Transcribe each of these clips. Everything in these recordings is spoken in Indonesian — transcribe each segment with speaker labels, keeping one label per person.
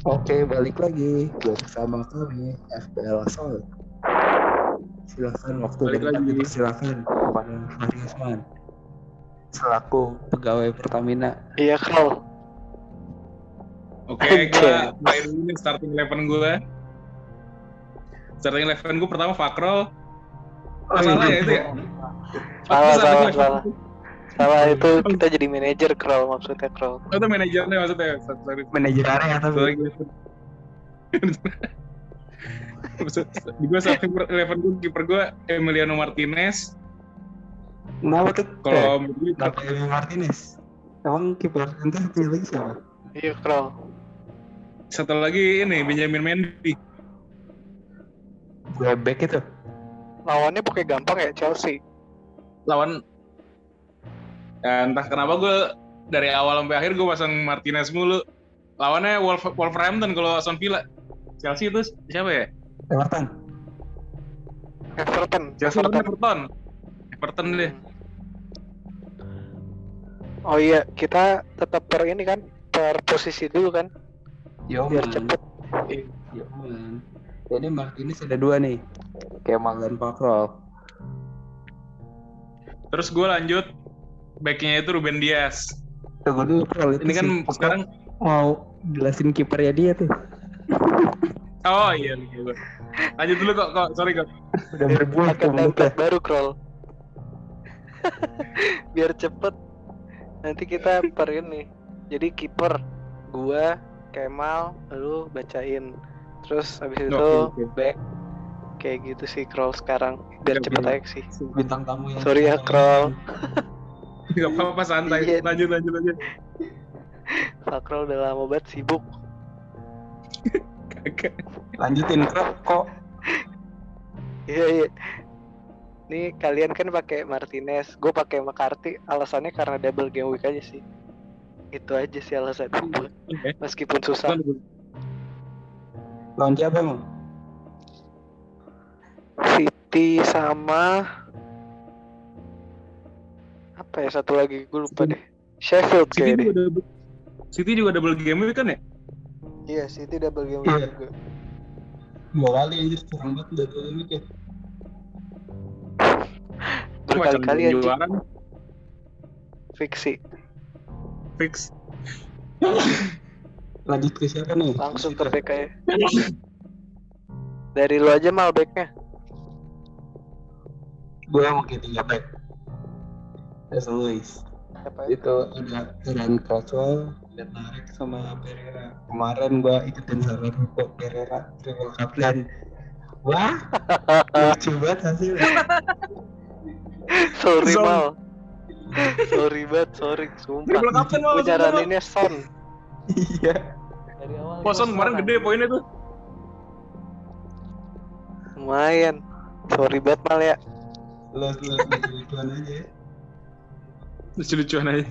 Speaker 1: Oke, balik lagi bersama kami FPL Sol. Silakan waktu
Speaker 2: Balik lagi.
Speaker 1: kami silakan kepada Fahri Usman selaku pegawai Pertamina.
Speaker 3: Iya Kral.
Speaker 2: Oke,
Speaker 3: Anjay.
Speaker 2: gue main dulu nih starting eleven gue. Starting eleven gue pertama Fakrol. Oh, salah ya itu ya?
Speaker 3: Salah, salah, salah.
Speaker 2: 11.
Speaker 3: Salah itu kita jadi manajer Kral maksudnya Kral.
Speaker 2: Oh, itu manajernya maksudnya. Sorry.
Speaker 1: Manajer area
Speaker 2: Satu
Speaker 1: tapi.
Speaker 2: Di gue starting eleven gue kiper gue Emiliano Martinez.
Speaker 1: kenapa tuh? Eh,
Speaker 2: Kalau Mudrik
Speaker 1: kenapa Emi Martinez? Emang kiper ente satu lagi siapa?
Speaker 3: Iya Kral.
Speaker 2: satu lagi ini Benjamin Mendy.
Speaker 1: Gue back itu.
Speaker 3: Lawannya pakai gampang ya Chelsea.
Speaker 2: lawan ya, entah kenapa gue dari awal sampai akhir gue pasang Martinez mulu lawannya Wolf Wolverhampton kalau Aston Villa Chelsea itu siapa ya
Speaker 1: Everton.
Speaker 3: Everton.
Speaker 2: Chelsea
Speaker 3: Everton.
Speaker 2: Everton Everton deh
Speaker 3: Oh iya, kita tetap per ini kan, per posisi dulu kan,
Speaker 1: Yo,
Speaker 3: biar
Speaker 1: man.
Speaker 3: cepet.
Speaker 1: Yo, man. Jadi Martinez ada dua nih. Kemal dan Pakrol.
Speaker 2: terus gue lanjut backnya itu Ruben Dias
Speaker 1: Tunggu dulu, Krol. Itu
Speaker 2: ini kan
Speaker 1: si Pakrol
Speaker 2: sekarang
Speaker 1: mau jelasin kipernya dia tuh.
Speaker 2: oh iya iya. lanjut dulu kok kok sorry kok
Speaker 1: Udah mulutnya.
Speaker 3: template baru Kral. biar cepet. Nanti kita per ini. Jadi kiper, gua, Kemal, lu bacain. Terus habis itu back kayak gitu sih Kral sekarang. Biar
Speaker 1: Oke,
Speaker 3: cepet aja sih.
Speaker 1: bintang tamu yang
Speaker 3: Sorry ya, Krol.
Speaker 2: nggak apa-apa santai
Speaker 3: Iya.
Speaker 2: lanjut lanjut lanjut
Speaker 3: Fakro udah lama banget sibuk.
Speaker 2: Kagak.
Speaker 1: lanjutin Krol kok
Speaker 3: Iya iya. Nih kalian kan pakai Martinez, gue pakai McCarthy. Alasannya karena double game week aja sih. Itu aja sih alasan gue.
Speaker 2: Oke.
Speaker 3: Meskipun susah.
Speaker 1: lawan siapa emang
Speaker 3: City sama apa ya satu lagi gue lupa deh. Sheffield
Speaker 2: City
Speaker 3: kayak deh.
Speaker 2: juga double City juga double game week kan ya
Speaker 3: Iya City double game
Speaker 1: Iya.
Speaker 3: week juga.
Speaker 1: dua kali anjir kurang banget udah dua ini kayak
Speaker 3: Berkali-kali
Speaker 2: Macam
Speaker 3: aja fiksi.
Speaker 2: fix
Speaker 1: lanjut ke siapa nih
Speaker 3: Langsung ke back aja. Dari lu aja mal backnya.
Speaker 1: gue mau ke tiga back
Speaker 3: Siapa ya?
Speaker 1: itu ada Ryan Crouchwell Bednarek sama Pereira kemarin gue ikutin saran kok Pereira triple captain wah lucu banget hasilnya
Speaker 3: Sorry mal. Sorry banget, sorry. Sumpah.
Speaker 2: Triple captain mal
Speaker 3: Gue nyaraninnya Son.
Speaker 1: iya
Speaker 3: Dari awal
Speaker 2: Poson kemarin gede poinnya tuh
Speaker 3: Lumayan. Sorry banget mal ya.
Speaker 1: lu lu lu aja ya
Speaker 2: lucu-lucuan aja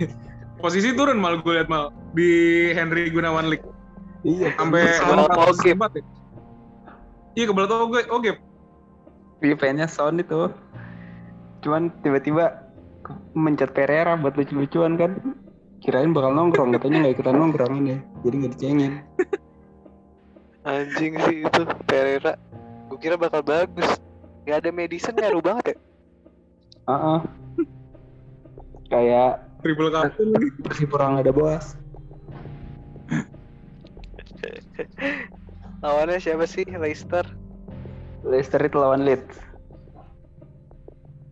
Speaker 2: posisi turun mal gue liat mal di Henry Gunawan League
Speaker 1: iya
Speaker 2: sampai
Speaker 3: Ogep.
Speaker 2: empat ya iya kebelet oge oge
Speaker 1: Dia pengennya sound itu. Cuman tiba-tiba mencet Pereira buat lucu-lucuan kan. Kirain bakal nongkrong, katanya nggak ikutan nongkrong ini. Jadi nggak dicengin.
Speaker 3: Anjing sih itu Pereira. Gue kira bakal bagus. Gak ada medicine nyaru banget ya.
Speaker 1: Heeh. Kayak
Speaker 2: triple captain lagi
Speaker 1: Persipura nggak ada bos.
Speaker 3: Lawannya siapa sih? Leicester.
Speaker 1: Leicester itu lawan Leeds.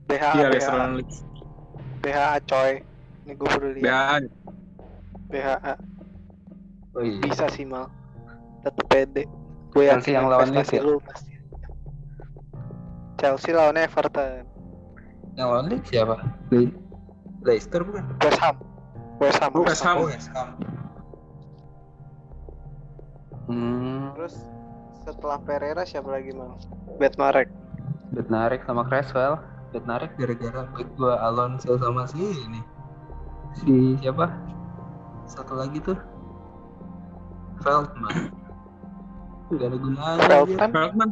Speaker 3: BHA.
Speaker 2: iya
Speaker 3: BHA,
Speaker 2: Leicester League
Speaker 3: BHA coy. Ini gue baru lihat. BHA.
Speaker 1: Oh iya.
Speaker 3: Bisa sih mal. Tetep pede. Gue
Speaker 1: Chelsea
Speaker 3: yakin
Speaker 1: yang lawan Leeds ya?
Speaker 3: lu pasti. Chelsea lawannya Everton.
Speaker 1: Yang lawan Leeds siapa? Le- Leicester bukan?
Speaker 3: West Ham. West Ham.
Speaker 2: West Ham.
Speaker 1: Oh, West Ham. Hmm,
Speaker 3: Terus setelah Pereira siapa lagi mal? Betmarek.
Speaker 1: Bednarek sama Creswell. Bednarek gara-gara back gua Alonso sama si ini. Si siapa? Satu lagi tuh. Feldman. Gak ada gunanya.
Speaker 3: Feldman.
Speaker 2: Feldman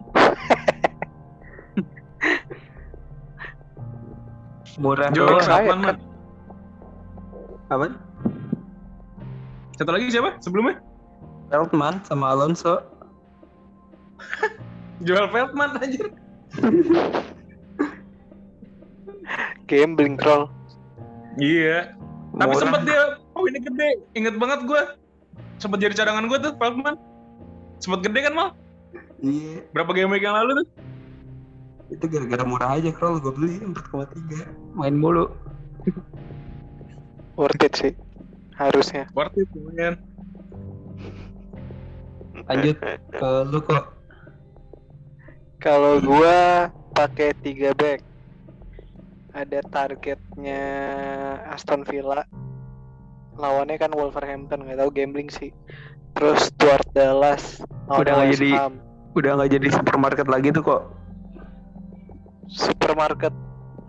Speaker 1: Murah doang.
Speaker 3: saya
Speaker 2: Feldman man.
Speaker 1: Apa?
Speaker 2: satu lagi siapa sebelumnya
Speaker 1: Feldman sama Alonso.
Speaker 2: Joel Feldman anjir.
Speaker 3: Gambling troll.
Speaker 2: Iya. Tapi
Speaker 1: Murah.
Speaker 2: sempat dia poinnya gede. Ingat banget gue. Sempat jadi cadangan gue tuh Feldman. Sempat gede kan mal?
Speaker 1: Iya,
Speaker 2: Berapa game week yang lalu tuh?
Speaker 1: itu gara-gara murah aja Kroll gue beli 4,3. Main mulu.
Speaker 3: Worth it sih. Harusnya.
Speaker 2: Worth it lumayan.
Speaker 1: Lanjut ke lu kok.
Speaker 3: Kalau gua pakai tiga back. Ada targetnya Aston Villa. Lawannya kan Wolverhampton, nggak tahu gambling sih. Terus Stuart Dallas.
Speaker 1: Udah
Speaker 3: lawannya
Speaker 1: nggak jadi-
Speaker 3: Ham.
Speaker 1: Udah nggak jadi supermarket lagi tuh kok.
Speaker 3: supermarket.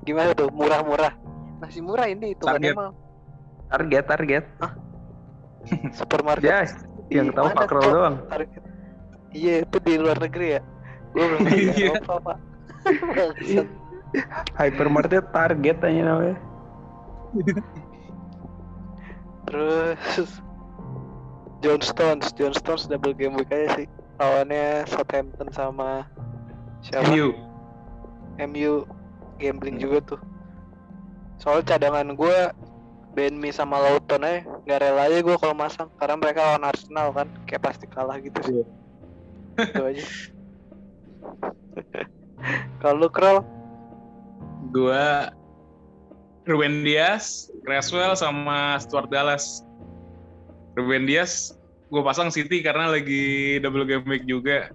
Speaker 3: Gimana tuh? Murah-murah. Masih murah ini itu
Speaker 2: Target.
Speaker 3: mal.
Speaker 1: Target, target.
Speaker 3: Supermarket.
Speaker 1: Ya, yang tahu Pak Kroll doang.
Speaker 3: Target. Iya, itu di luar negeri ya. Gua belum di
Speaker 2: Iya.
Speaker 3: Eropa, Pak.
Speaker 1: Hypermarket target aja namanya.
Speaker 3: Terus John Stones, John Stones double game week aja sih. Lawannya Southampton sama siapa?
Speaker 2: MU.
Speaker 3: MU gambling juga tuh. Soal cadangan gue Ben Mi sama Lauton aja nggak rela aja gue kalau masang karena mereka lawan Arsenal kan kayak pasti kalah gitu sih. Itu aja. kalau lu Krol
Speaker 2: Gua Ruben Dias, Creswell sama Stuart Dallas. Ruben Dias gue pasang City karena lagi double game week juga.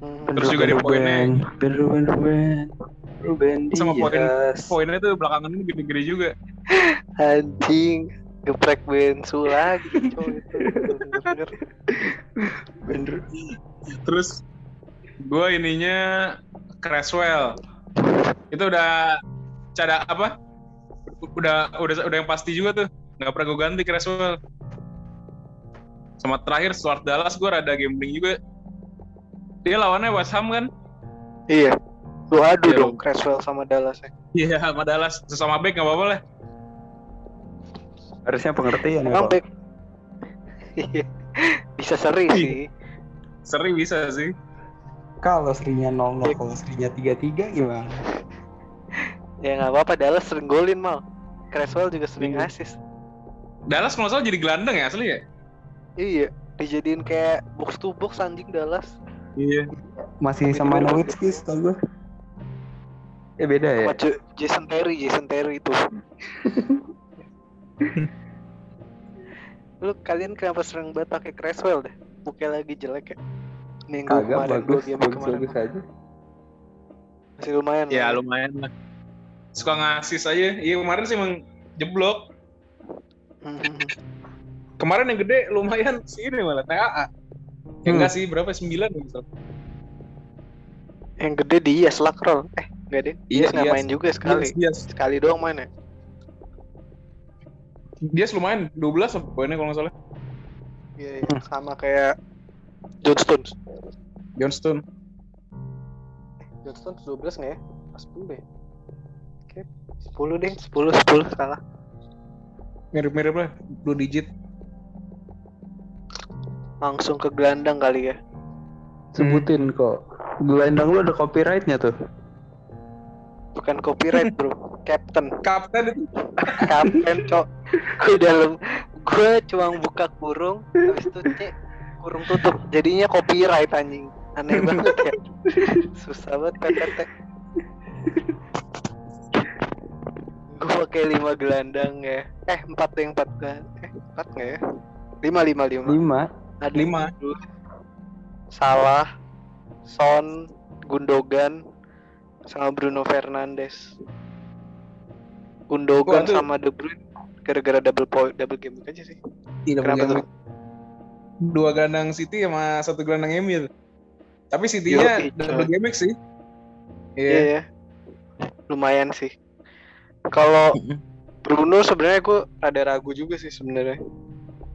Speaker 3: hmm,
Speaker 2: Terus juga dia poinnya.
Speaker 1: Ruben, Ruben, Ruben. Ruben
Speaker 2: Sama poin-
Speaker 1: Dias.
Speaker 2: Poinnya tuh belakangan ini gede-gede juga.
Speaker 3: anjing geprek bensu lagi cowok itu.
Speaker 1: Bener.
Speaker 2: Terus gue ininya Creswell. Itu udah cada apa? Udah udah udah yang pasti juga tuh. Nggak pernah gue ganti Creswell. Sama terakhir Stuart Dallas gue rada gambling juga. Dia lawannya West Ham kan?
Speaker 3: Iya. Lu adu
Speaker 2: Iya,
Speaker 3: dong. Creswell sama Dallas ya.
Speaker 2: Iya sama Dallas. Sesama back nggak apa-apa lah.
Speaker 1: Harusnya pengertian ya
Speaker 3: back. Iya. Bisa seri sih.
Speaker 2: Seri bisa sih.
Speaker 1: Kalau serinya 0 kalau serinya 33 gimana?
Speaker 3: Ya nggak apa-apa Dallas sering golin mal. Creswell juga sering
Speaker 2: Iya.
Speaker 3: assist.
Speaker 2: Dallas kalau salah jadi gelandang ya asli ya?
Speaker 3: Iya. Dijadiin kayak box to box anjing Dallas.
Speaker 2: Iya.
Speaker 1: Masih
Speaker 3: Tapi
Speaker 1: sama Nowitzki setahu gue. Eh beda ya?
Speaker 3: Jason Terry, Jason Terry itu. Lu kalian kenapa sering banget pakai Creswell deh? Bukannya lagi jelek ya? Minggu
Speaker 1: Kagak
Speaker 3: kemarin,
Speaker 1: bagus,
Speaker 3: game
Speaker 1: bagus,
Speaker 3: kemarin.
Speaker 1: bagus aja.
Speaker 3: Masih lumayan.
Speaker 2: Ya
Speaker 3: lah.
Speaker 2: lumayan lah. Suka ngasih aja. Iya kemarin sih emang jeblok. Kemarin yang gede lumayan sih ini malah TAA. Ya
Speaker 1: Hmm.
Speaker 2: enggak sih, berapa? 9 misal.
Speaker 3: Yang gede Dias lah Krol. Eh, enggak deh.
Speaker 2: Iya,
Speaker 3: Dias nggak
Speaker 2: Dias.
Speaker 3: main juga sekali.
Speaker 2: Dias,
Speaker 3: Sekali doang main ya.
Speaker 2: Dias lumayan, 12 apa poinnya kalau nggak salah.
Speaker 3: Iya, iya. sama kayak John Stones.
Speaker 2: Johnston.
Speaker 3: John Stones 12 nggak ya? Pas 10 ya? Oke, 10 deh, 10, 10 salah.
Speaker 2: Mirip-mirip lah, 2 digit.
Speaker 3: Langsung ke gelandang kali ya.
Speaker 1: Sebutin kok. Gelandang lu ada copyrightnya tuh.
Speaker 3: Bukan copyright bro, Captain.
Speaker 2: Kapten itu.
Speaker 3: Kapten cok. Gue dalam, gue cuma buka kurung, habis itu cek kurung tutup. Jadinya copyright anjing. Aneh banget ya. Susah banget PPT. Gue pakai lima gelandang ya. Eh empat deh empat kan. Eh empat nggak ya? Lima lima lima.
Speaker 1: 5.
Speaker 3: Ada
Speaker 2: Lima.
Speaker 3: Salah, Son, Gundogan, sama Bruno Fernandes. Gundogan
Speaker 2: itu-
Speaker 3: sama De Bruyne gara-gara double point, double game aja sih.
Speaker 2: Iya,
Speaker 3: Kenapa tuh?
Speaker 2: Dua gelandang City sama satu gelandang MU. Tapi City-nya double game sih.
Speaker 3: Iya
Speaker 2: Iya.
Speaker 3: ya. Lumayan sih. Kalau Bruno sebenarnya gue ada ragu juga sih sebenarnya.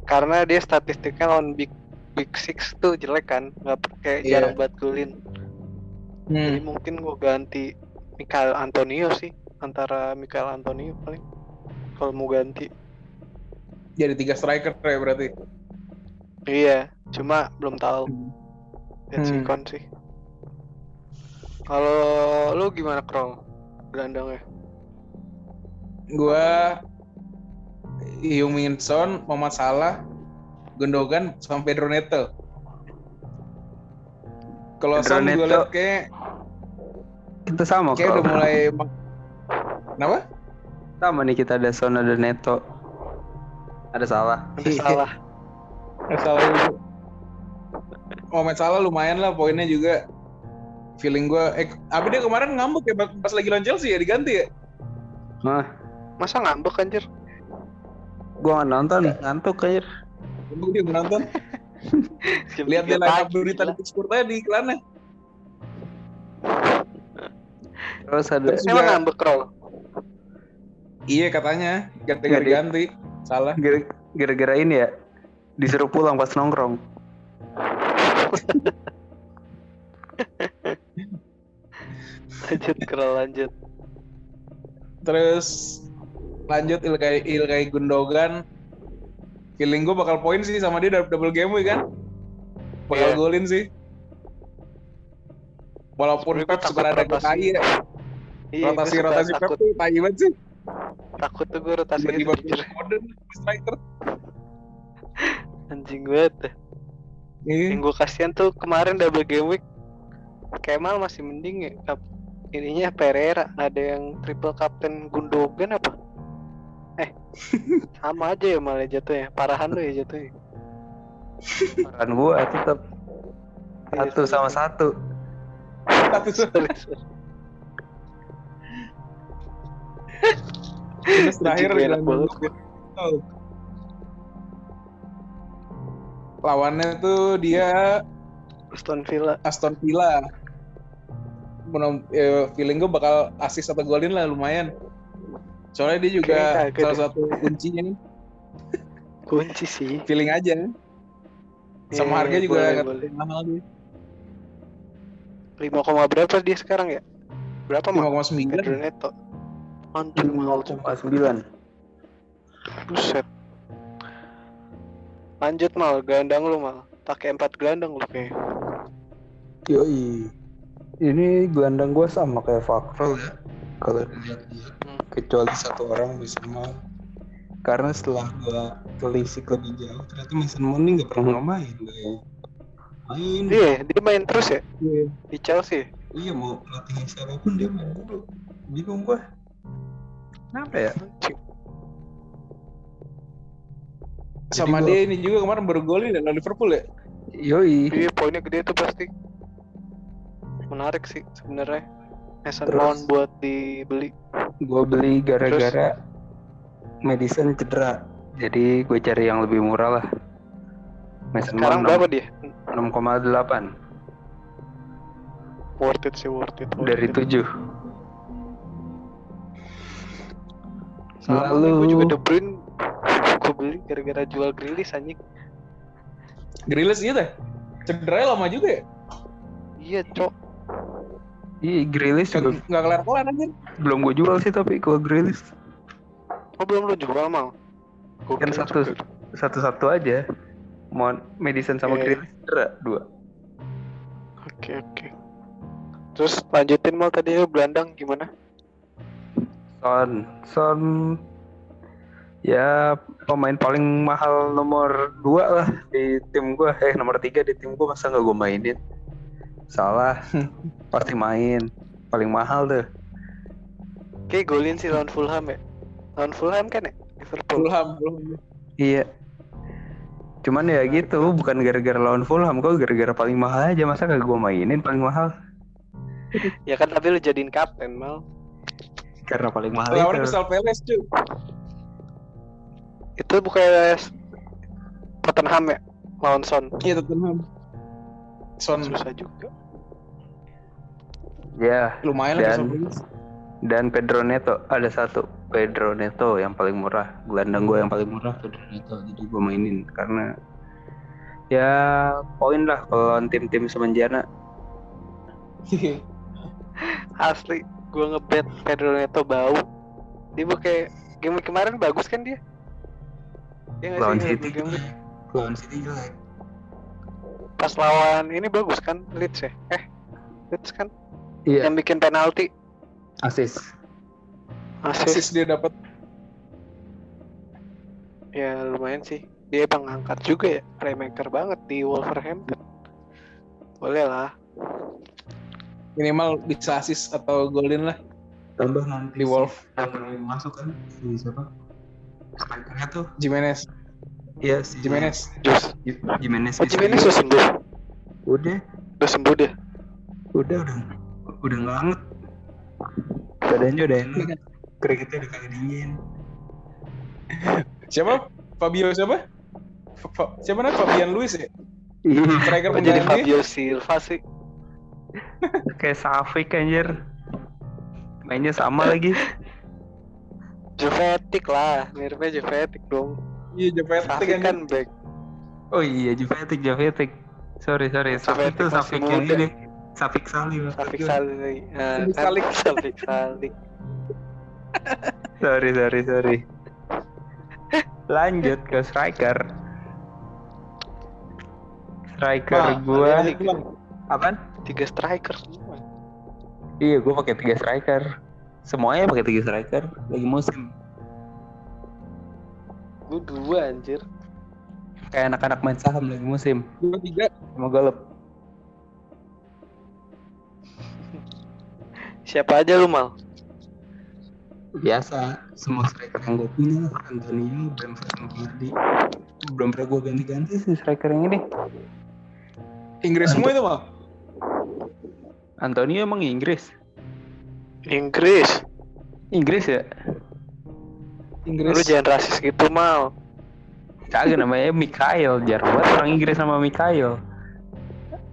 Speaker 3: Karena dia statistiknya lawan Big Big Six tuh jelek kan, nggak pakai
Speaker 2: Iya.
Speaker 3: jarang banget golin. Jadi
Speaker 2: Hmm.
Speaker 3: mungkin gue ganti Mikael Antonio sih antara Mikael Antonio paling kalau mau ganti.
Speaker 2: Jadi tiga striker ya berarti.
Speaker 3: Iya, cuma belum tahu. Lihat
Speaker 2: Hmm.
Speaker 3: sikon sih. Kalau lu gimana Kroll? Gelandangnya?
Speaker 2: Gua Heung-min Son, Muhammad Salah, Gundogan, sama Pedro Neto. Kalau Son gue
Speaker 1: Neto.
Speaker 2: liat kayak
Speaker 1: Kita sama
Speaker 2: kayak udah mulai Kenapa?
Speaker 1: Sama nih kita ada Son ada Neto. Ada salah.
Speaker 3: Ada salah.
Speaker 2: Nggak salah juga. Muhammad Salah lumayan lah poinnya juga. Feeling gue, eh, tapi dia kemarin ngambek ya pas lagi lawan Chelsea ya diganti ya.
Speaker 1: Nah,
Speaker 3: Masa ngambek anjir?
Speaker 1: gua nggak nonton, ngantuk aja.
Speaker 2: Gue dia nonton. Lihat dia line
Speaker 3: pagi,
Speaker 2: berita di. Pittsburgh tadi iklannya.
Speaker 1: Terus ada
Speaker 2: Terus
Speaker 3: Emang ngambek Kroll?
Speaker 2: Iya katanya,
Speaker 1: di-
Speaker 2: ganti. Salah.
Speaker 1: gara- gara-gara ini ya disuruh pulang pas nongkrong.
Speaker 3: Lanjut Kroll lanjut.
Speaker 2: Terus lanjut Ilkay Ilkay Gundogan. Feeling gue bakal poin sih sama dia dou- double game week kan. Bakal
Speaker 3: Iya.
Speaker 2: golin sih. Walaupun Pep suka ada
Speaker 3: rotasi.
Speaker 2: tai ya.
Speaker 3: Iya,
Speaker 2: Rotasi rotasi Pep tuh tai banget sih.
Speaker 3: takut tuh gue rotasi
Speaker 2: Tiba-tiba
Speaker 3: jujur.
Speaker 2: Foden striker.
Speaker 3: Anjing banget dah.
Speaker 2: Iya.
Speaker 3: Yang gue kasihan tuh kemarin double game week Kemal masih mending ya Ininya Pereira Ada yang triple captain Gundogan apa? Sama aja ya malah jatuhnya Parahan lu ya jatuhnya
Speaker 1: Kan gua tetap
Speaker 3: Iya,
Speaker 1: satu sama satu.
Speaker 2: Satu. Terus terakhir. Oh. Lawannya tuh dia
Speaker 3: Aston Villa
Speaker 2: Aston Villa. Menom- eh, feeling gue bakal assist atau golin lah lumayan. Soalnya dia juga
Speaker 3: Kayaknya kagak
Speaker 2: salah
Speaker 3: deh.
Speaker 2: satu kuncinya nih.
Speaker 3: Kunci sih
Speaker 2: Feeling aja. Sama
Speaker 3: Iya,
Speaker 2: harga juga
Speaker 3: boleh,
Speaker 2: nggak
Speaker 3: boleh.
Speaker 2: mahal dia.
Speaker 3: 5, koma berapa dia sekarang ya? Berapa mah?
Speaker 2: 5,9.
Speaker 3: Pedro Neto Anjir mahal juga
Speaker 1: 0,9.
Speaker 3: Buset Lanjut mal, gelandang lu mal pakai empat gelandang lu kayak
Speaker 1: Yoi. Ini gelandang gua sama kayak Fakro ya. Kalau dilihat-lihat
Speaker 3: Hmm.
Speaker 1: Kecuali satu orang Mason Mount. Karena setelah gua telisik lebih jauh, ternyata Mason Mount ini nggak pernah main kayaknya. Main.
Speaker 3: Iya, dia main terus ya
Speaker 2: Iya.
Speaker 3: di Chelsea.
Speaker 1: Iya mau pelatihnya siapa pun dia main dulu. Bingung gua. Kenapa ya?
Speaker 2: Sama
Speaker 1: gua-
Speaker 2: dia ini juga kemarin baru golin dan Liverpool ya.
Speaker 1: Yoi.
Speaker 3: Iya, poinnya gede tuh pasti. Menarik sih sebenarnya. Mason
Speaker 1: Terus?
Speaker 3: Mount buat dibeli.
Speaker 1: Gua beli gara-gara Madison cedera. Jadi gue cari yang lebih murah lah. Mason
Speaker 3: Sekarang
Speaker 1: Mount
Speaker 3: berapa dia?
Speaker 1: 6,8
Speaker 3: Worth it sih, worth it. worth
Speaker 1: dari
Speaker 3: it.
Speaker 1: 7.
Speaker 3: Sama
Speaker 1: Lalu-
Speaker 3: gue juga De Bruyne gue beli gara-gara jual Grilis anjing.
Speaker 2: Grilis gitu ya. Cederanya lama juga ya.
Speaker 3: Iya, cok.
Speaker 1: Iya, Grealish juga
Speaker 2: Nggak nggak kelar-kelar aja.
Speaker 1: belum gue jual sih tapi kalau Grealish
Speaker 3: Oh, belum lu jual mal. Gua
Speaker 1: Kan satu-
Speaker 3: juga.
Speaker 1: satu-satu aja. Mau Madison sama
Speaker 3: Iya.
Speaker 1: Grealish cedera dua.
Speaker 3: Oke, oke. Terus lanjutin mal tadi lu gelandang gimana?
Speaker 1: Son, Son ya pemain paling mahal nomor dua lah di tim gue. Eh nomor tiga di tim gue masa nggak gue mainin? Salah, pasti main. Paling mahal tuh.
Speaker 3: Kayak golin sih lawan Fulham ya. Lawan Fulham kan ya? Liverpool.
Speaker 2: Fulham.
Speaker 1: Iya. Cuman ya gitu, bukan gara-gara lawan Fulham, kok gara-gara paling mahal aja masa gak gue mainin paling mahal?
Speaker 3: Ya kan tapi lu jadiin kapten mal.
Speaker 1: Karena paling mahal itu.
Speaker 2: Crystal Palace cuy.
Speaker 3: Itu bukan Tottenham ya? Lawan Son.
Speaker 2: Iya Tottenham. Son
Speaker 3: Susah juga.
Speaker 1: Ya,
Speaker 2: lumayan lah
Speaker 1: Dan-
Speaker 2: Palace.
Speaker 1: dan Pedro Neto ada satu. Pedro Neto yang paling murah. Gelandang gue yang paling murah Pedro Neto. Jadi gue mainin karena ya poin lah kalau tim-tim semenjana.
Speaker 3: Asli, gua ngebet Pedro Neto bau. Dia kayak game kemarin bagus kan dia? Dia nggak
Speaker 1: Lawan
Speaker 3: sih
Speaker 1: City
Speaker 3: game.
Speaker 1: Lawan City jelek.
Speaker 3: pas lawan ini bagus kan Leeds ya? Eh, Leeds kan
Speaker 1: Iya.
Speaker 3: yang bikin penalti.
Speaker 1: Asis.
Speaker 3: Asis.
Speaker 2: Asis dia dapat.
Speaker 3: Ya lumayan sih. Dia emang angkat juga ya, playmaker banget di Wolverhampton. Boleh lah.
Speaker 2: Minimal bisa asis atau golin lah
Speaker 1: Tambah nanti
Speaker 2: di Wolf.
Speaker 1: yang masuk kan si siapa? Strikernya tuh.
Speaker 2: Jimenez.
Speaker 1: Iya si
Speaker 2: Jimenez.
Speaker 3: Jus.
Speaker 1: Ji- Jimenez.
Speaker 3: Oh, Jimenez udah sembuh.
Speaker 1: Udah,
Speaker 3: Udah sembuh dia.
Speaker 1: udah, udah, udah nggak anget. Badannya udah enak. Keringetnya udah kagak dingin.
Speaker 2: Siapa? Fabio siapa? Fa- siapa namanya? Fabian Luis ya?
Speaker 1: Iya.
Speaker 2: Striker
Speaker 3: Kok jadi
Speaker 2: pengganti.
Speaker 3: Fabio Silva sih?
Speaker 1: Kayak Safik anjir. Mainnya sama lagi.
Speaker 3: Jovetic lah, miripnya Jovetic dong.
Speaker 2: Iya, Jovetic
Speaker 3: Safi
Speaker 2: kan.
Speaker 3: back.
Speaker 1: Oh iya, Jovetic, Jovetic. Sorry, sorry. Safik
Speaker 3: Jovetic
Speaker 1: tuh
Speaker 3: masih
Speaker 1: Safik yang ini. Safik maksud
Speaker 3: Safik
Speaker 1: gue.
Speaker 3: Salik. Nah,
Speaker 2: Safik
Speaker 3: kan
Speaker 2: Salik.
Speaker 3: Safik Salik.
Speaker 1: Sorry, sorry, sorry. Lanjut ke striker. Striker
Speaker 2: Wah,
Speaker 1: gua
Speaker 3: ada
Speaker 2: Bang.
Speaker 1: apaan?
Speaker 3: Tiga striker semua.
Speaker 1: Iya, gua pakai tiga striker. Semuanya pakai tiga striker lagi musim.
Speaker 3: Gue dua anjir.
Speaker 1: Kayak anak-anak main saham lagi musim
Speaker 2: Dua tiga.
Speaker 1: sama golep.
Speaker 3: Siapa aja lu mal?
Speaker 1: Biasa, semua striker yang gue punya lah. Antonio, Bamford, Vardy. Belum pernah gue ganti-ganti sih striker yang ini.
Speaker 2: Inggris semua itu mal.
Speaker 1: Antonio emang Inggris?
Speaker 3: Inggris.
Speaker 1: Inggris ya?
Speaker 2: Inggris.
Speaker 3: Lu jangan rasis gitu mal.
Speaker 1: Kagak namanya Mikael, jarang banget orang Inggris sama Mikael.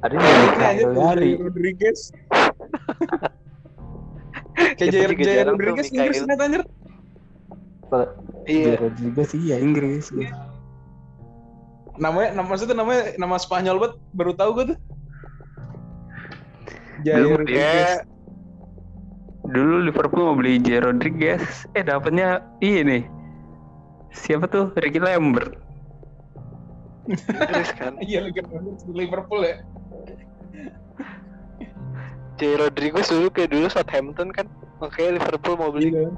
Speaker 1: Ada dari
Speaker 2: Rodriguez. Kayak Jair
Speaker 3: juga
Speaker 2: Jair
Speaker 3: jarang tuh
Speaker 2: Rodriguez
Speaker 3: Mikael.
Speaker 2: Inggris net anjir.
Speaker 3: Iya.
Speaker 1: juga sih ya Inggris.
Speaker 2: Namanya nama maksudnya namanya nama Spanyol banget baru tahu gue tuh. Jair
Speaker 1: Dulu
Speaker 2: Rodriguez.
Speaker 3: Kayak
Speaker 1: Dulu Liverpool mau beli J Rodriguez, eh dapatnya iya nih. Siapa tuh? Ricky Lambert.
Speaker 3: Inggris kan.
Speaker 2: Iya Liverpool ya.
Speaker 3: J Rodriguez dulu kayak dulu Southampton kan. Makanya Liverpool mau beli.
Speaker 2: Iya.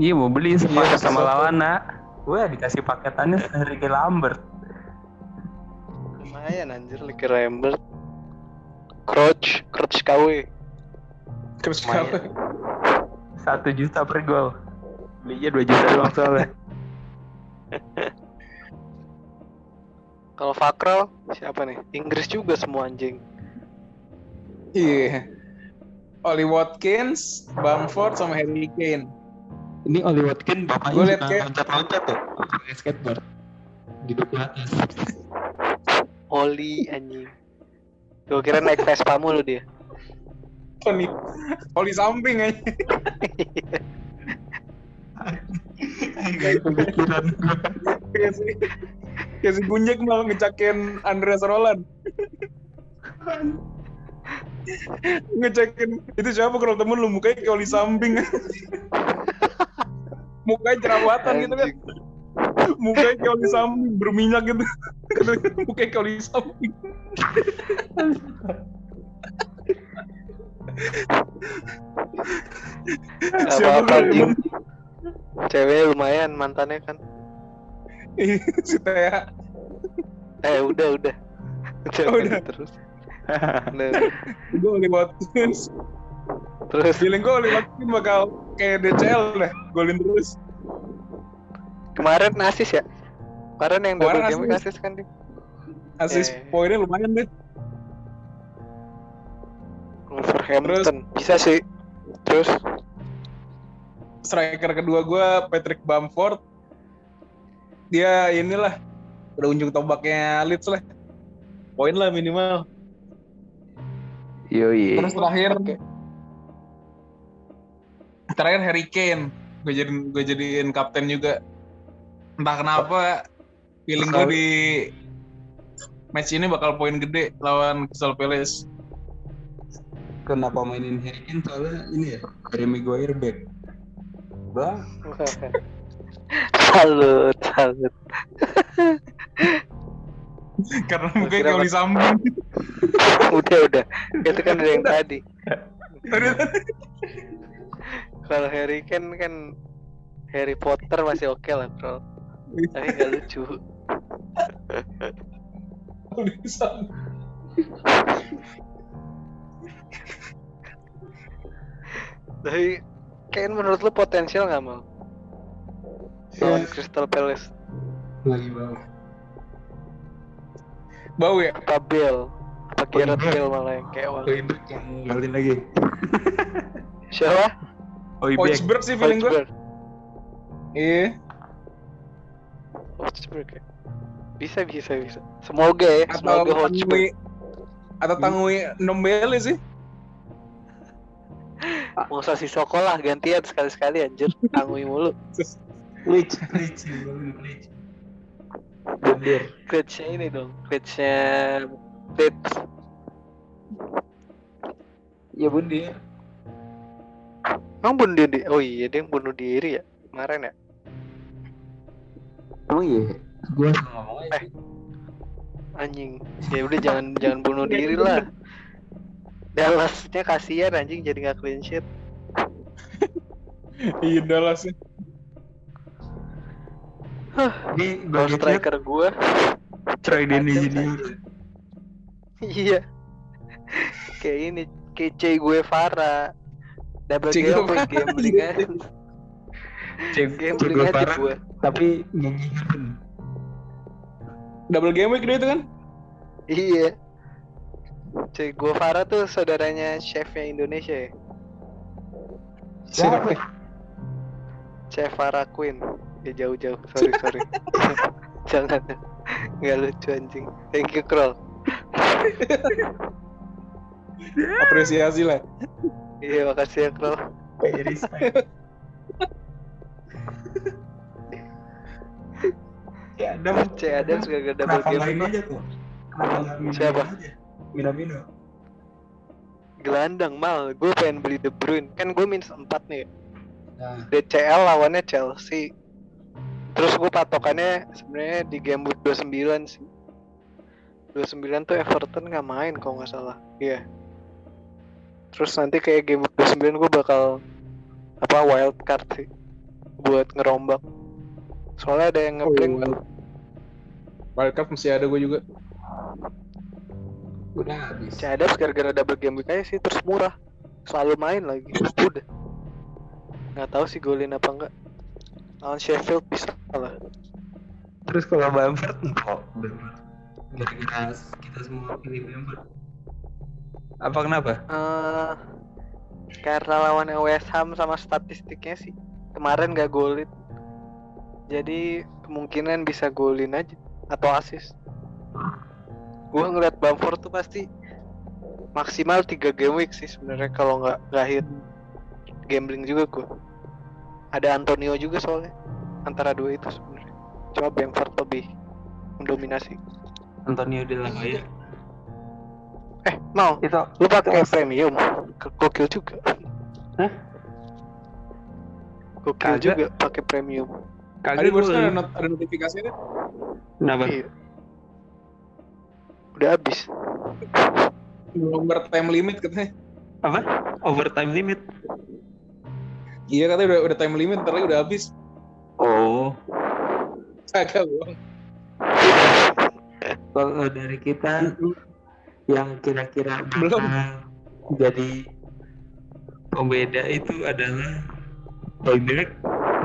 Speaker 1: Iya mau beli sepaket
Speaker 2: Iya,
Speaker 1: sama. Lawana. Wah dikasih paketannya Ricky Lambert.
Speaker 3: Lumayan anjir Liga Lambert. Crouch, Crouch KW.
Speaker 2: Terus
Speaker 1: Lumayan.
Speaker 2: kenapa?
Speaker 1: Satu juta per gol. Belinya dua juta doang soalnya.
Speaker 3: Kalau Fakral siapa nih? Inggris juga semua anjing.
Speaker 2: Iya. Oli Watkins, Bamford sama Harry Kane.
Speaker 1: Ini Oli Watkins bapaknya
Speaker 2: liat kayak-
Speaker 1: loncat-loncat tuh. Pakai skateboard. Di atas.
Speaker 3: Oli anjing. Gue kira naik Vespa mulu dia.
Speaker 2: Oli, Oli samping aja.
Speaker 1: Gak kepikiran.
Speaker 2: Kayak si, kayak si Gunjek mau ngecakin Andreas Roland. Ngecakin itu siapa kalau temen lu mukanya kayak Oli samping. mukanya jerawatan gitu kan. Mukanya kayak Oli samping berminyak gitu. mukanya kayak Oli samping. Siapa emang?
Speaker 3: Ceweknya lumayan mantannya kan.
Speaker 2: si Thea.
Speaker 3: Eh udah udah. Jangan
Speaker 2: udah.
Speaker 3: terus.
Speaker 2: Gue Oli Watkins.
Speaker 3: Terus
Speaker 2: Feeling gue Oli Watkins bakal kayak DCL deh. Golin terus.
Speaker 3: kemarin asis ya. Kemarin yang double game
Speaker 2: asis.
Speaker 3: kan dia.
Speaker 2: Asis
Speaker 3: Eh.
Speaker 2: poinnya lumayan deh.
Speaker 3: Wolverhampton bisa sih. Terus
Speaker 2: striker kedua gue Patrick Bamford dia inilah udah unjung tombaknya Leeds lah poin lah minimal
Speaker 1: Yoi.
Speaker 2: terus terakhir
Speaker 3: Oke.
Speaker 2: terakhir Harry Kane gue jadiin gue jadiin kapten juga entah kenapa feeling gue di match ini bakal poin gede lawan Crystal Palace
Speaker 1: Kenapa mainin Harry Kane soalnya ini ya Harry Maguire back. Bang,
Speaker 3: salut, salut.
Speaker 2: karena
Speaker 3: Gua
Speaker 2: mukanya
Speaker 3: kira
Speaker 2: kayak Oli Sambung
Speaker 3: udah udah. Itu kan udah yang tadi. Kalau Harry Kane kan Harry Potter masih oke lah bro. Tapi nggak lucu. Tapi Kane menurut lu potensial nggak mau lawan Crystal Palace.
Speaker 1: Lagi bawah.
Speaker 2: Bau ya?
Speaker 3: apa Gareth
Speaker 1: iya.
Speaker 3: Bale malah yang kayak
Speaker 1: Oibek yang ngalin lagi.
Speaker 3: siapa
Speaker 1: Oibek.
Speaker 2: Hotspur sih feeling gue. Iya.
Speaker 3: Hotspur ya bisa bisa bisa semoga ya
Speaker 2: Atau
Speaker 3: semoga
Speaker 2: Tangui atau Tangui Nombele sih.
Speaker 3: mau usah si sekolah gantian sekali-sekali anjir tangui mulu
Speaker 1: Leach, Leach, Leach. Bandir.
Speaker 3: Glitch-nya ini dong Glitch-nya Leeds
Speaker 1: Ya bun dia.
Speaker 3: Emang bunuh diri? Oh iya dia yang bunuh diri ya kemarin ya.
Speaker 1: Emang iya. Gue ngomong aja.
Speaker 3: Anjing. Ya udah jangan jangan bunuh diri lah. Dallasnya kasihan anjing jadi nggak clean sheet.
Speaker 2: Iya Dallas sih.
Speaker 1: Ini gue
Speaker 3: striker gua
Speaker 1: Troy Deeney
Speaker 3: Kacau,
Speaker 1: Junior.
Speaker 3: iya. Kayak ini kayak Che Guevara. Double game.
Speaker 1: Cek
Speaker 3: Gambling aja
Speaker 1: parah.
Speaker 3: gua.
Speaker 1: Tapi nyanyikan.
Speaker 2: Double game week dia itu kan?
Speaker 3: Iya. Che Guevara tuh saudaranya chefnya Indonesia ya.
Speaker 1: Siapa?
Speaker 3: Chef Farah Queen. Ya jauh-jauh. Sorry sorry. Jangan. Nggak lucu anjing. Thank you Kroll.
Speaker 2: Apresiasi lah.
Speaker 3: Iya makasih ya
Speaker 1: respect. Ya ada
Speaker 3: C Adams gak ada double
Speaker 1: kenapa
Speaker 3: game
Speaker 1: lain
Speaker 3: lah.
Speaker 1: aja tuh? Kenapa
Speaker 3: Siapa?
Speaker 1: Minamino.
Speaker 3: Gelandang mal. Gue pengen beli De Bruyne. Kan gue minus 4 nih.
Speaker 1: Nah,
Speaker 3: DCL lawannya Chelsea. Terus gue patokannya sebenarnya di game week 29 sih. 29 tuh Everton nggak main kalau nggak salah. Iya. Terus nanti kayak game week 29 gue bakal apa wild card sih buat ngerombak. Soalnya ada yang ngeblank tuh.
Speaker 2: Wildcard masih ada gue juga.
Speaker 1: udah habis.
Speaker 3: C Adams gara-gara double game week aja sih terus murah. Selalu main lagi. Udah. Nggak tahu sih golin apa enggak. Lawan Sheffield bisa lah.
Speaker 1: Terus kalau Bamford kok Bamford. Gara-gara kita semua pilih Bamford. Apa kenapa?
Speaker 3: Eh, karena lawannya West Ham sama statistiknya sih kemarin gak golin jadi kemungkinan bisa golin aja atau assist gue ngeliat Bamford tuh pasti maksimal 3 game week sih sebenarnya kalau nggak nggak hit gambling juga gue ada Antonio juga soalnya antara dua itu sebenarnya cuma Bamford lebih mendominasi
Speaker 1: Antonio De La Hoya.
Speaker 3: eh mau
Speaker 1: Itu
Speaker 3: lu pakai premium Ke- gokil juga
Speaker 1: Hah?
Speaker 3: gokil
Speaker 1: Kagak.
Speaker 3: juga pakai premium
Speaker 1: kagak
Speaker 2: barusan ada, not- ada notifikasi kan?
Speaker 1: Kenapa?
Speaker 3: Iya. Udah habis.
Speaker 2: Nomor time limit katanya.
Speaker 1: Apa? Overtime limit.
Speaker 2: Iya katanya udah udah time limit, ntar lagi udah habis.
Speaker 1: Oh,
Speaker 2: Kagak bohong.
Speaker 1: kalau dari kita yang kira-kira
Speaker 2: Belum.
Speaker 1: jadi pembeda itu adalah Hoiberg,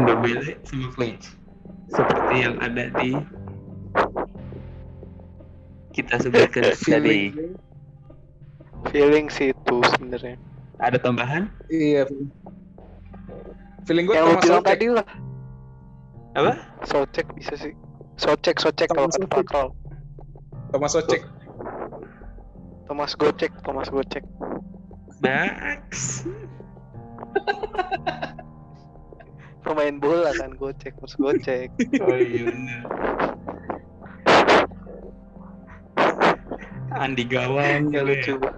Speaker 1: Ndombele, sama Fletch. Seperti yang ada di kita sebutkan tadi.
Speaker 3: Feeling sih itu sebenarnya.
Speaker 1: Ada tambahan?
Speaker 2: Iya. Feeling gue
Speaker 3: Yang bilang tadi lah.
Speaker 1: Apa?
Speaker 3: Socek bisa sih. Socek, socek kalau
Speaker 2: Thomas
Speaker 3: kata Krol.
Speaker 2: Thomas Soucek.
Speaker 3: Thomas Gocek, Thomas Gocek.
Speaker 1: Max.
Speaker 3: Pemain bola kan Gocek, Thomas Gocek.
Speaker 1: Oh iya bener. Andi Gawang
Speaker 3: Gak
Speaker 1: kali
Speaker 3: lucu.
Speaker 1: ya.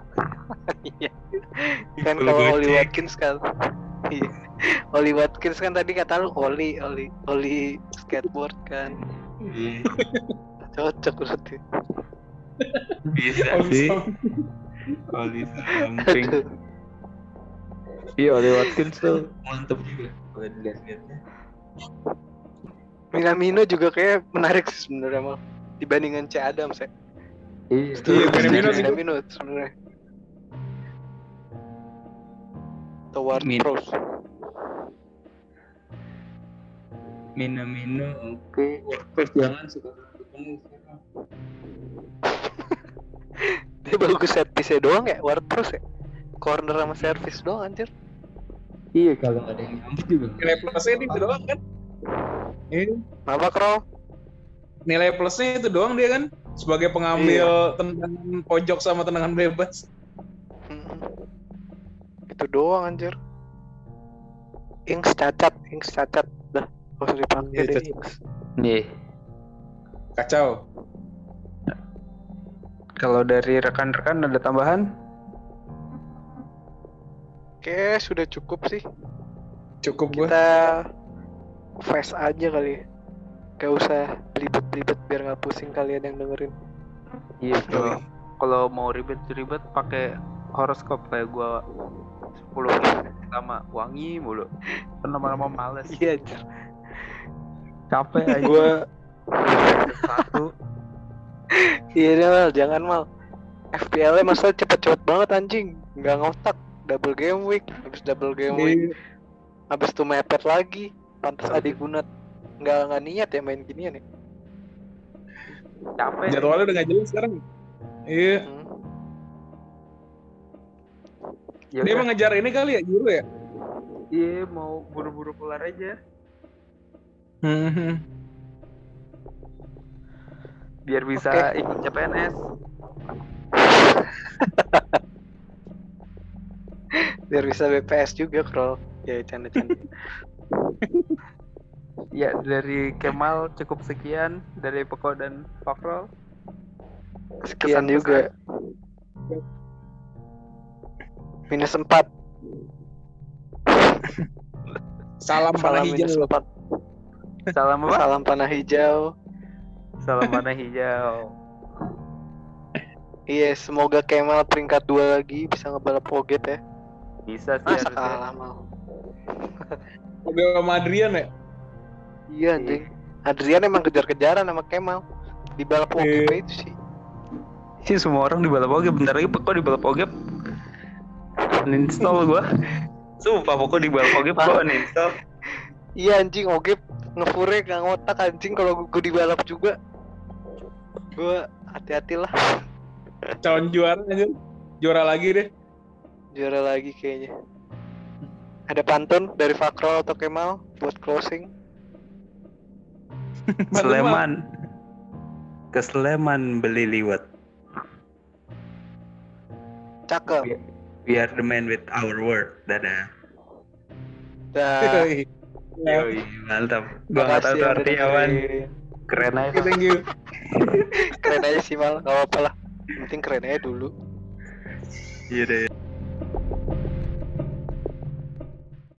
Speaker 3: Iya. kan kalau Oli. Watkins kan. Iya. Oli Watkins kan tadi kata lu Oli, Oli, Oli skateboard kan.
Speaker 1: Iya.
Speaker 3: Cocok berarti.
Speaker 1: Bisa sih. Oli samping. Iya, Oli Watkins tuh mantep juga. Kalau dilihat-lihatnya.
Speaker 3: Minamino juga kayak menarik sih sebenarnya mal dibandingkan C Adams ya.
Speaker 1: Iya,
Speaker 2: Iya, Minamino sih.
Speaker 3: Minamino sebenarnya. Toward
Speaker 1: Min-
Speaker 3: Pros.
Speaker 1: Minamino oke. WordPress jangan suka.
Speaker 3: Dia bagus set piece doang ya, Ward Pros ya. Corner sama service doang anjir.
Speaker 1: Iya, kalau ada yang nyambut juga.
Speaker 2: Nilai plusnya itu doang kan? Iya.
Speaker 3: Apa Kroll?
Speaker 2: Nilai plusnya itu doang dia kan? Sebagai pengambil tendangan pojok sama tendangan bebas.
Speaker 3: Mm-mm. Itu doang anjir. Inks cacat, Inks cacat. Gak usah dipakai deh.
Speaker 1: Iya.
Speaker 2: Kacau.
Speaker 1: Kalau dari rekan-rekan ada tambahan?
Speaker 3: Oke, sudah cukup sih.
Speaker 2: Cukup gue.
Speaker 3: Kita face aja kali. Gak usah belibet-belibet biar nggak pusing kalian yang dengerin.
Speaker 1: Iya, kalau kalau mau ribet-ribet pakai horoskop kayak gua 10 menit pertama wangi mulu. Kan lama-lama males.
Speaker 3: Iya.
Speaker 1: Capek aja.
Speaker 3: Gua
Speaker 1: satu.
Speaker 3: iya deh, mal, jangan mal. FPL-nya masalah cepet-cepet banget anjing. Nggak ngotak. Double game week, habis double game week,
Speaker 2: Iya.
Speaker 3: habis itu mepet lagi. Pantas adik gunat nggak nggak niat ya main ginian ya.
Speaker 1: Capek.
Speaker 2: Jadwalnya udah gak jelas sekarang. Iya.
Speaker 3: Hmm.
Speaker 1: Ya
Speaker 2: Dia
Speaker 1: udah.
Speaker 2: emang ngejar ini kali ya, Juru ya?
Speaker 1: Iya, mau buru-buru keluar aja.
Speaker 2: Hmm.
Speaker 1: Biar bisa
Speaker 3: Oke.
Speaker 1: ikut CPNS.
Speaker 3: Biar bisa BPS juga, Kroll. Ya, canda-canda.
Speaker 1: Ya, dari Kemal cukup sekian. Dari Peko dan Fakrol.
Speaker 3: Sekian juga. Minus 4.
Speaker 2: Salam
Speaker 3: Salam minus
Speaker 2: hijau.
Speaker 3: 4.
Speaker 1: Salam apa?
Speaker 3: Salam panah hijau.
Speaker 1: Salam warna hijau.
Speaker 3: Iya, semoga Kemal peringkat 2 lagi bisa ngebalap Poget ya.
Speaker 1: Bisa sih
Speaker 3: Masa
Speaker 1: harusnya.
Speaker 3: kalah mal.
Speaker 2: Oke sama Adrian ya?
Speaker 3: Iya anjing. Adrian emang kejar-kejaran sama Kemal. Di balap Poget
Speaker 2: Iya.
Speaker 3: itu sih.
Speaker 1: Sih semua orang di balap oge bentar lagi Peko di balap oge uninstall gua. Sumpah Peko di balap oge Peko uninstall.
Speaker 3: Iya anjing Oge ngefure gak ngotak anjing kalau gue di balap juga. Gue hati-hati lah
Speaker 2: Calon juara aja. Juara lagi deh.
Speaker 3: juara lagi kayaknya. Ada pantun dari Fakro atau Kemal buat closing.
Speaker 1: Sleman. Ke Sleman beli liwat.
Speaker 3: Cakep.
Speaker 1: We are the man with our word. Dadah.
Speaker 3: Dah.
Speaker 2: Yoi.
Speaker 1: Mantap. Gua nggak tahu tuh artinya apaan.
Speaker 3: dengerin.
Speaker 1: Keren aja.
Speaker 2: Thank you.
Speaker 3: Keren aja sih mal, gak apa-apa lah. Penting keren aja dulu.
Speaker 1: Iya deh.